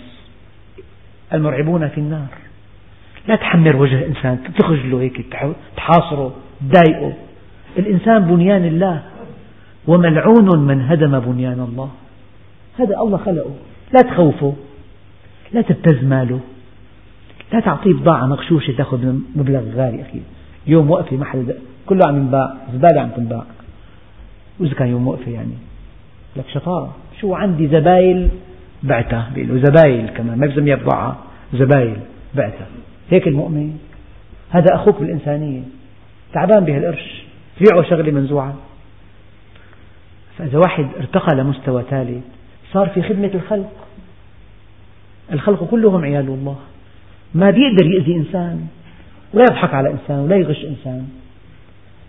المرعبون في النار. لا تحمر وجه إنسان. تخجله هيك تحاصره. تضايقه الإنسان بنيان الله وملعون من هدم بنيان الله. هذا الله خلقه. لا تخوفه لا تبتز ماله لا تعطيه بضاعة مغشوشة تأخذ مبلغ غالي أخي. يوم وقفة محل كله عم ينباع زبالة عم تنباع. وإذا كان يوم وقفة يعني؟ لك شطارة. شو عندي زبايل؟ بعتها. بيقول زبايل كمان. ما بسميها بضاعة زبايل بعتها. هيك المؤمن؟ هذا أخوك بالإنسانية. تعبان بهالقرش بيعه شغلة منزوعة فإذا واحد ارتقى لمستوى ثالث صار في خدمة الخلق. الخلق كلهم عيال الله. ما بيقدر يأذي إنسان ولا يضحك على إنسان ولا يغش إنسان.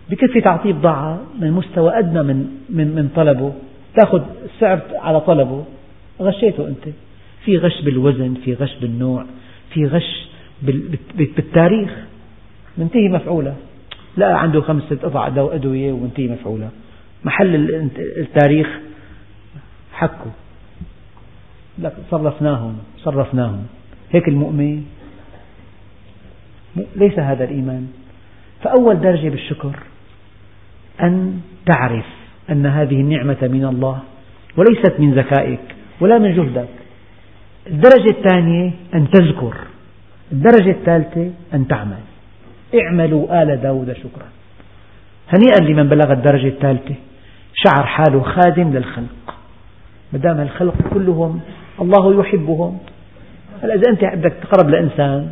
بكفي تعطيه بضاعة من مستوى أدنى من, من, من طلبه. تأخذ السعر على طلبه. غشيته أنت. في غش بالوزن في غش بالنوع في غش بالتاريخ. منتهي مفعولة. لا عنده خمسة قطع أدوية ومنتهي مفعولة محل التاريخ حكه لك صرفناهم صرفناهم. هيك المؤمن ليس هذا الإيمان. فأول درجة بالشكر أن تعرف أن هذه النعمة من الله وليست من ذكائك ولا من جهدك. الدرجة الثانية أن تذكر. الدرجة الثالثة أن تعمل. اعملوا آل داود شكرا. هنيئا لمن بلغ الدرجة الثالثة. شعر حاله خادم للخلق. ما دام الخلق كلهم الله يحبهم. هلا إذا أنت بدك تقرب لإنسان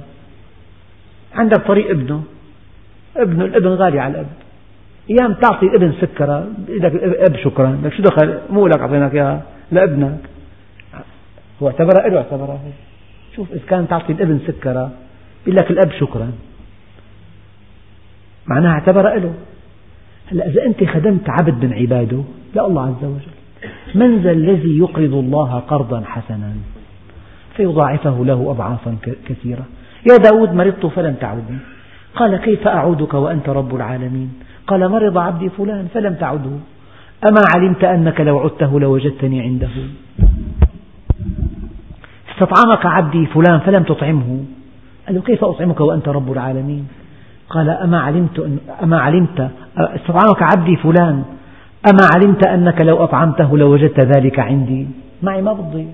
عندك طريق ابنه. ابنه الابن غالي على الأب. أيام تعطي الابن سكرة لك الأب شكرا. لك شو دخل؟ مو لك أعطيناك إياها لابنك. هو اعتبرها له اعتبرها شوف إذا كان تعطي الابن سكرة بيقول لك الأب شكرا. معناها اعتبرها له هلا إذا أنت خدمت عبد من عباده لا الله عز وجل. من ذا الذي يقرض الله قرضا حسنا فيضاعفه له أضعافا كثيرة. يا داود مرضت فلم تعودني قال كيف أعودك وأنت رب العالمين؟ قال مرض عبدي فلان فلم تعده. أما علمت أنك لو عدته لوجدتني عنده. استطعمك عبدي فلان فلم تطعمه. قال له كيف أطعمك وأنت رب العالمين؟ قال أما علمت, أما علمت استطعمك عبدي فلان أما علمت أنك لو أطعمته لوجدت ذلك عندي. معي ما بضي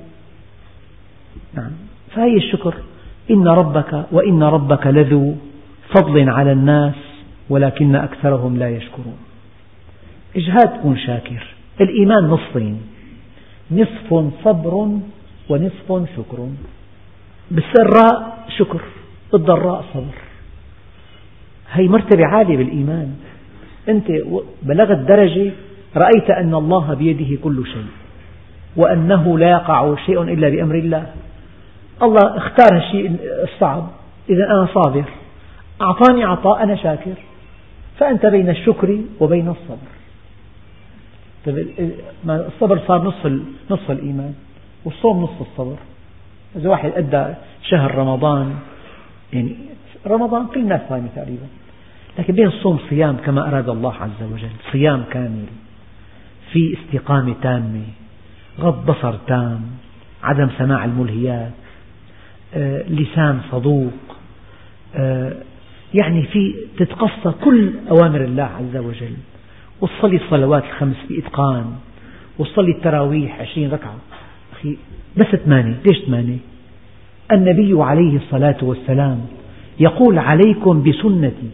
نعم. فهي الشكر. إن ربك وإن ربك لذو فضل على الناس ولكن أكثرهم لا يشكرون. إجهاد كن شاكر الإيمان نصفين. نصف صبر ونصف شكر. بالسراء شكر بالضراء صبر. هي مرتبة عالية بالإيمان. أنت بلغت درجة رأيت أن الله بيده كل شيء وأنه لا يقع شيء إلا بأمر الله. الله اختار الشيء الصعب. إذا أنا صابر. أعطاني عطاء أنا شاكر. فأنت بين الشكر وبين الصبر. طيب، الصبر صار نصف نصف الإيمان والصوم نصف الصبر. إذا واحد أدى شهر رمضان يعني رمضان كل الناس صايمة تقريبا. لكن بين الصوم صيام كما أراد الله عز وجل صيام كامل في استقامة تامة غض بصر تام عدم سماع الملهيات آه، لسان صدوق آه، يعني في تتقصى كل أوامر الله عز وجل. وتصلي الصلوات الخمس بإتقان وتصلي التراويح عشرين ركعة. أخي بس ثمانية ليش ثمانية؟ النبي عليه الصلاة والسلام يقول عليكم بسنتي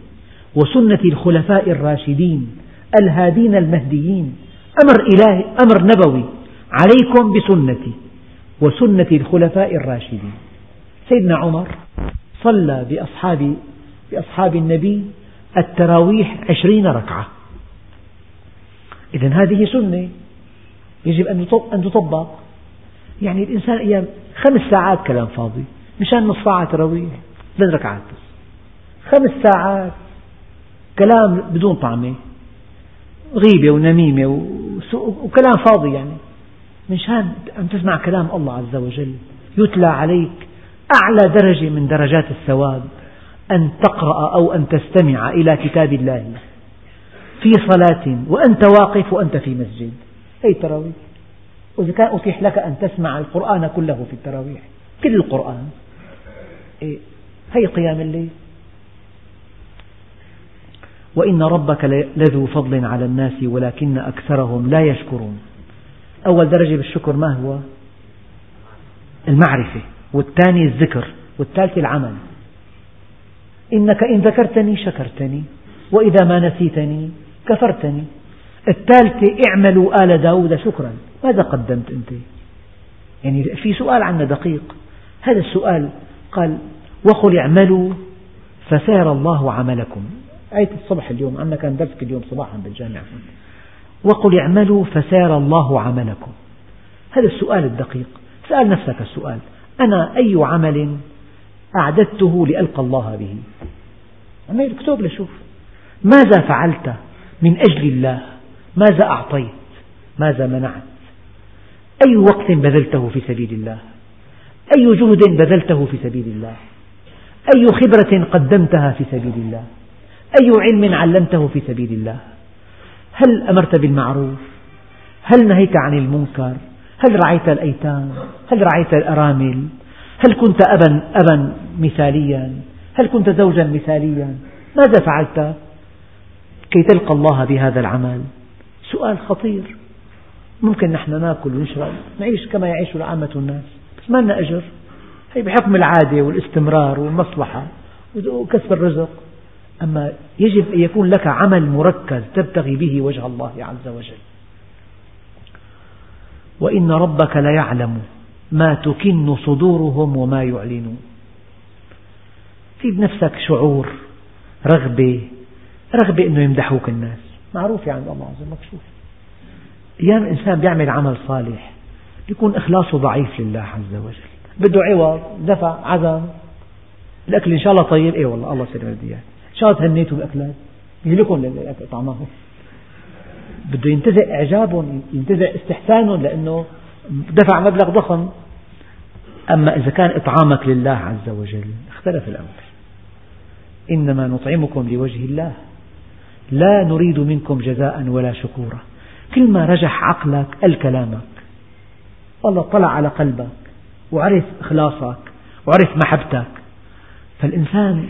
وسنة الخلفاء الراشدين الهادين المهديين أمر إلهي أمر نبوي. عليكم بسنتي وسنة الخلفاء الراشدين. سيدنا عمر صلى بأصحاب بأصحاب النبي التراويح عشرين ركعة. إذا هذه سنة يجب أن تطبق. يعني الإنسان أيام خمس ساعات كلام فاضي مشان نص ساعة تراويح. ثلاث ركعات. خمس ساعات. كلام بدون طعمة. غيبة ونميمة وكلام فاضي يعني. مشان أن تسمع كلام الله عز وجل. يتلى عليك أعلى درجة من درجات الثواب. أن تقرأ أو أن تستمع إلى كتاب الله. في صلاة وأنت واقف وأنت في مسجد. أي تراويح؟ وإذا كان أتيح لك أن تسمع القرآن كله في التراويح. كل القرآن. إيه؟ هي قيام الليل. وإن ربك لذو فضل على الناس ولكن أكثرهم لا يشكرون. أول درجة بالشكر ما هو؟ المعرفة. والثاني الذكر. والثالث العمل. إنك إن ذكرتني شكرتني. وإذا ما نسيتني كفرتني. الثالثة اعملوا آل داود شكرا. ماذا قدمت أنت؟ يعني في سؤال عنا دقيق. هذا السؤال قال وقل اعملوا فسيرى الله عملكم. آية الصبح اليوم عندنا كان درس اليوم صباحا بالجامعة وقل اعملوا فسيرى الله عملكم. هذا السؤال الدقيق. سأل نفسك السؤال أنا أي عمل أعددته لألقى الله به؟ عمل اكتب لشوف. ماذا فعلت من أجل الله؟ ماذا أعطيت؟ ماذا منعت؟ أي وقت بذلته في سبيل الله؟ أي جهد بذلته في سبيل الله؟ أي خبرة قدمتها في سبيل الله؟ أي علم علمته في سبيل الله؟ هل أمرت بالمعروف؟ هل نهيت عن المنكر؟ هل رعيت الأيتام؟ هل رعيت الأرامل؟ هل كنت أبا, أبا مثاليا؟ هل كنت زوجا مثاليا؟ ماذا فعلت؟ كي تلقى الله بهذا العمل؟ سؤال خطير. ممكن نحن ناكل ونشرب نعيش كما يعيش عامة الناس بس ما لنا أجر. هي بحكم العادة والاستمرار والمصلحة وكسب الرزق. أما يجب أن يكون لك عمل مركز تبتغي به وجه الله عز وجل. وإن ربك ليعلم ما تكن صدورهم وما يعلنون. في بنفسك شعور رغبة رغبة أنه يمدحوك الناس. معروف عند الله عز وجل مكشوف. أيام الإنسان بيعمل عمل صالح يكون إخلاصه ضعيف لله عز وجل. بده عوض دفع عزم. الأكل إن شاء الله طيب. إيه والله الله سلم بدي إياه. إن شاء الله تهنيتوا بالأكلات للأكل طعمهم. بده ينتزع إعجابهم ينتزع استحسانهم لأنه دفع مبلغ ضخم. أما إذا كان إطعامك لله عز وجل اختلف الأمر. إنما نطعمكم لوجه الله. لا نريد منكم جزاء ولا شكورا. كل ما رجح عقلك قال كلامك. الله اطلع على قلبك. وعرف إخلاصك وعرف محبتك. فالإنسان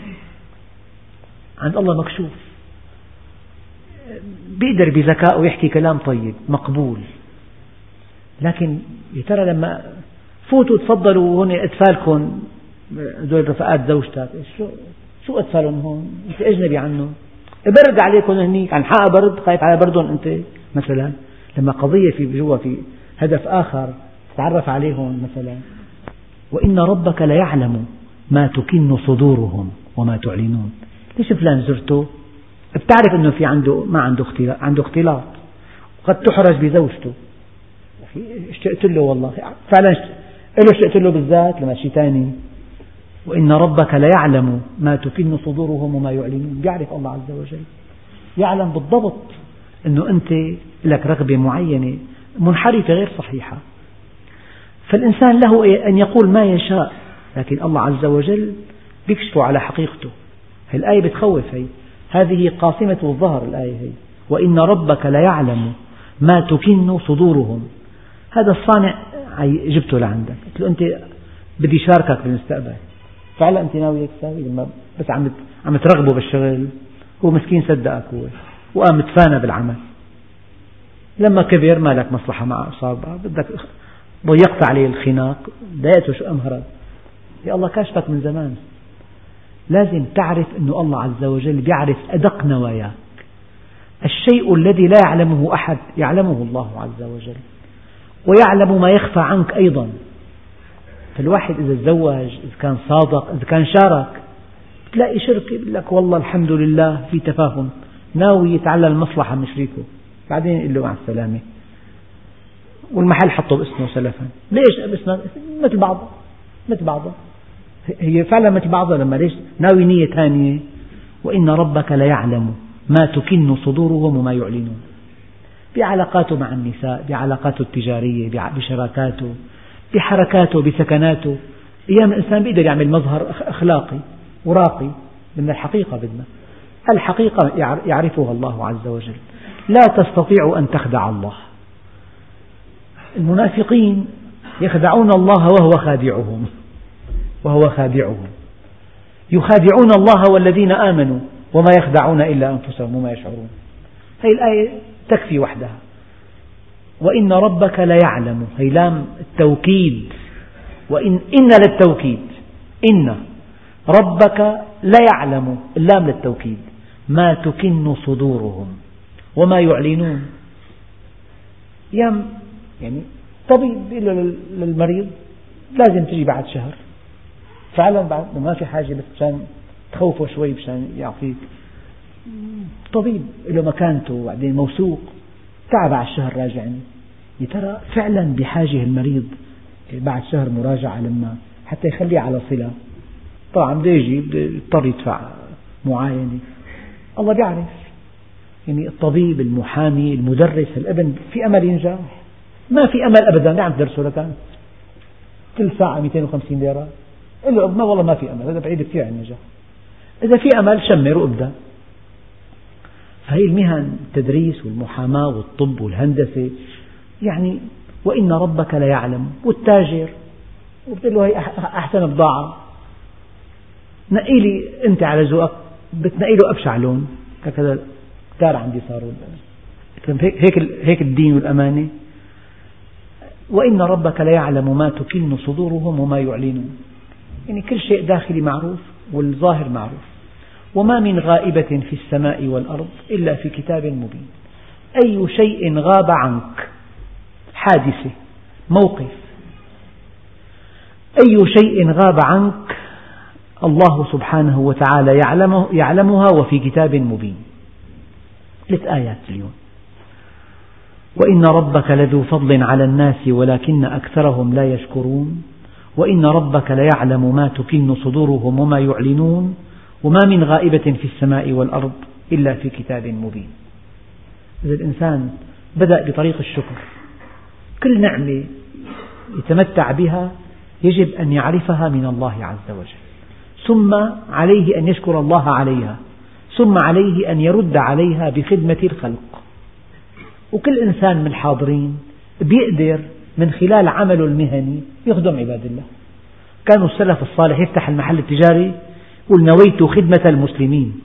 عند الله مكشوف. بيقدر بذكائه يحكي كلام طيب مقبول. لكن يا ترى لما فوتوا تفضلوا هون أطفالكم هذول رفقات زوجتك شو شو أطفالهم هون؟ أنت أجنبي عنهم. برد عليكم هنيك عن حق برد خايف على بردهم أنت مثلا. لما قضية في جوا في هدف آخر تتعرف عليهم مثلا. وإن ربك ليعلم ما تكن صدورهم وما تعلنون. ليش فلان زرته؟ بتعرف أنه في عنده ما عنده اختلاط عنده اختلاط. وقد تحرج بزوجته. اشتقت له والله؟ فعلا له اشتقت له بالذات؟ لما شيء ثاني وإن ربك ليعلم ما تكن صدورهم وما يعلنون. يعرف الله عز وجل. يعلم بالضبط أنه أنت لك رغبة معينة منحرفة غير صحيحة. فالإنسان له أن يقول ما يشاء لكن الله عز وجل يكشف على حقيقته. الآية بتخوف هي. هذه قاسمة الظهر الآية هي. وإن ربك ليعلم ما تكن صدورهم. هذا الصانع جبته لعندك. قلت له أنت بدي شاركك بالمستقبل. فعلا أنت ناوي هيك تساوي؟ لما بس عم عم ترغبه بالشغل. هو مسكين صدقك هو. وقام تفانى بالعمل. لما كبر ما لك مصلحة معه صار بدك ضيقت عليه الخناق. ضايقته شو أمهرب يا الله كاشفك من زمان. لازم تعرف أن الله عز وجل بيعرف أدق نواياك. الشيء الذي لا يعلمه أحد يعلمه الله عز وجل ويعلم ما يخفى عنك أيضا. فالواحد إذا تزوج إذا كان صادق إذا كان شارك تلاقي شركة يقول لك والله الحمد لله في تفاهم ناوي يتعلم المصلحة من شريكه بعدين يقول له مع السلامة. والمحل حطه باسمه سلفا. ليش باسمه؟ مثل بعضه. مثل بعضه. هي فعلا مثل بعضها لما ليش؟ ناوي نية ثانية. وإن ربك ليعلم ما تكن صدورهم وما يعلنون. بعلاقاته مع النساء بعلاقاته التجارية بشراكاته بحركاته بسكناته. أيام الإنسان بيقدر يعمل مظهر أخلاقي وراقي. من الحقيقة بدنا. الحقيقة يعرفها الله عز وجل. لا تستطيع أن تخدع الله. المنافقين يخدعون الله وهو خادعهم. وهو خادعهم. يخادعون الله والذين آمنوا وما يخدعون إلا أنفسهم وما يشعرون. هذه الآية تكفي وحدها. وإن ربك ليعلم هي لام التوكيد. وإن إن للتوكيد. إن ربك ليعلم اللام للتوكيد. ما تكن صدورهم. وما يعلنون. يعني طبيب يقول للمريض لازم تجي بعد شهر. فعلا بعد ما في حاجة بس مشان تخوفه شوي مشان يعطيك. طبيب له مكانته وبعدين موثوق. تعب على الشهر راجعني. يا ترى فعلا بحاجة المريض بعد شهر مراجعة لما حتى يخليه على صلة؟ طبعا بده يجي يضطر يدفع معاينة. الله بيعرف. يعني الطبيب المحامي المدرس الابن في أمل ينجح. ما في أمل أبدا. لا عم تدرسه لكان كل ساعة 250 ليرة. قل له ما والله ما في أمل. هذا بعيد كثير عن النجاح. إذا في أمل شمر وابدأ. فهي المهن التدريس والمحاماة والطب والهندسة. يعني وإن ربك ليعلم والتاجر. وبتقول له هي أحسن بضاعة نقي لي أنت على ذوقك. بتنقي له أبشع لون. هكذا كتار عندي صاروا هيك هيك الدين والأمانة. وإن ربك ليعلم ما تكن صدورهم وما يعلنون. يعني كل شيء داخلي معروف والظاهر معروف. وما من غائبة في السماء والأرض إلا في كتاب مبين. أي شيء غاب عنك حادثة موقف أي شيء غاب عنك الله سبحانه وتعالى يعلمه يعلمها وفي كتاب مبين. ثلاث آيات اليوم. وإن ربك لذو فضل على الناس ولكن أكثرهم لا يشكرون وإن ربك ليعلم ما تكن صدورهم وما يعلنون وما من غائبة في السماء والأرض إلا في كتاب مبين. إذا الإنسان بدأ بطريق الشكر. كل نعمة يتمتع بها يجب أن يعرفها من الله عز وجل. ثم عليه أن يشكر الله عليها. ثم عليه أن يرد عليها بخدمة الخلق. وكل إنسان من الحاضرين بيقدر من خلال عمله المهني يخدم عباد الله. كانوا السلف الصالح يفتح المحل التجاري يقول نويت خدمة المسلمين.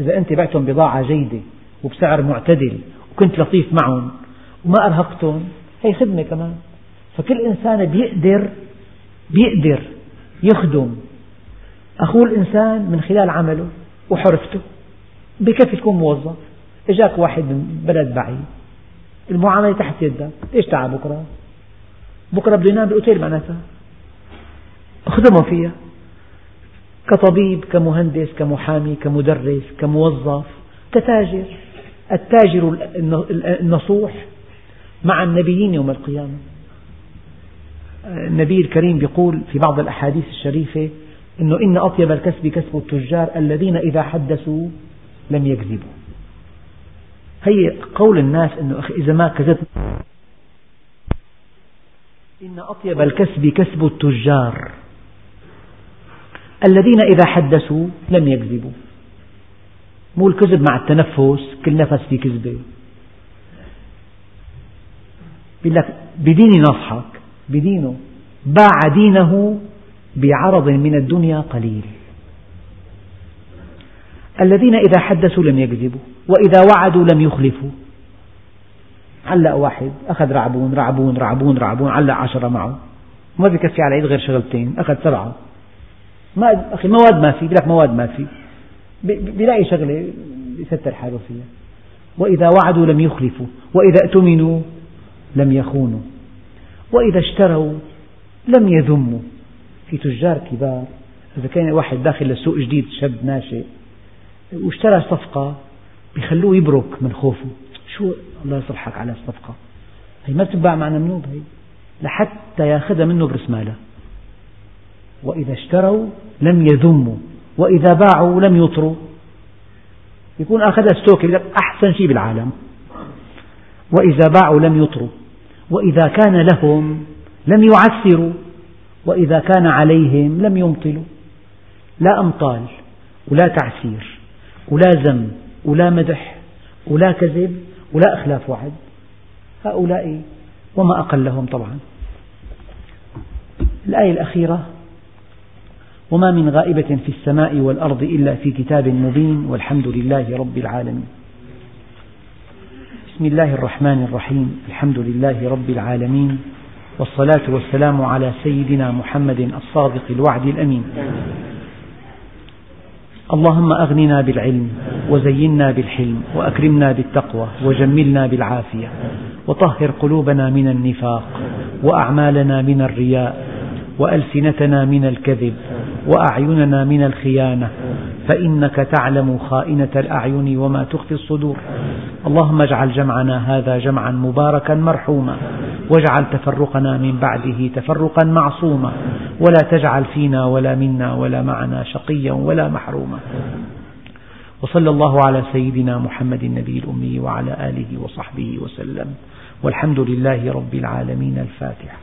إذا أنت بعتم بضاعة جيدة وبسعر معتدل وكنت لطيف معهم وما أرهقتهم هي خدمة كمان. فكل إنسان بيقدر بيقدر يخدم. أخوه الإنسان من خلال عمله وحرفته بكفي تكون موظف. إجاك واحد من بلد بعيد. المعاملة تحت يدك إيش تعب بكرة؟ بكرة بده ينام بالأوتيل معناتها اخدمه فيها. كطبيب كمهندس كمحامي كمدرس كموظف كتاجر. التاجر النصوح مع النبيين يوم القيامة. النبي الكريم يقول في بعض الأحاديث الشريفة أنه إن أطيب الكسب كسب التجار الذين إذا حدثوا لم يكذبوا. هي قول الناس أنه أخي إذا ما كذبت إن أطيب الكسب كسب التجار الذين إذا حدثوا لم يكذبوا مو الكذب مع التنفس كل نفس في كذبة. بيقول لك بديني نصحك بدينه. باع دينه بعرض من الدنيا قليل. الذين إذا حدثوا لم يكذبوا. وإذا وعدوا لم يخلفوا. علق واحد أخذ رعبون رعبون رعبون رعبون علق عشرة معه ما بكفي على العيد غير شغلتين أخذ سبعة. ما أخي مواد ما في لك مواد ما في. بيلاقي شغلة يستر حاله فيها. وإذا وعدوا لم يخلفوا. وإذا أؤتمنوا لم يخونوا. وإذا اشتروا لم يذموا. في تجار كبار إذا كان واحد داخل للسوق جديد شاب ناشئ واشترى صفقة بيخلوه يبرك من خوفه. شو الله يصلحك على الصفقة هي ما بتتباع مع نمنوب هي. لحتى ياخذها منه برس ماله. وإذا اشتروا لم يذموا. وإذا باعوا لم يطروا. يكون أخذ ستوك أحسن شيء بالعالم. وإذا باعوا لم يطروا. وإذا كان لهم لم يعسروا. وإذا كان عليهم لم يمطلوا. لا أمطال ولا تعسير ولا ذم. ولا مدح ولا كذب ولا إخلاف وعد هؤلاء وما أقلهم طبعا. الآية الأخيرة وما من غائبة في السماء والأرض إلا في كتاب مبين والحمد لله رب العالمين. بسم الله الرحمن الرحيم الحمد لله رب العالمين والصلاة والسلام على سيدنا محمد الصادق الوعد الأمين. اللهم أغننا بالعلم وزينا بالحلم وأكرمنا بالتقوى وجملنا بالعافية وطهر قلوبنا من النفاق وأعمالنا من الرياء وألسنتنا من الكذب وأعيننا من الخيانة فإنك تعلم خائنة الأعين وما تخفي الصدور. اللهم اجعل جمعنا هذا جمعا مباركا مرحوما واجعل تفرقنا من بعده تفرقا معصوما. ولا تجعل فينا ولا منا ولا معنا شقيا ولا محروما. وصلى الله على سيدنا محمد النبي الأمي وعلى آله وصحبه وسلم. والحمد لله رب العالمين الفاتحة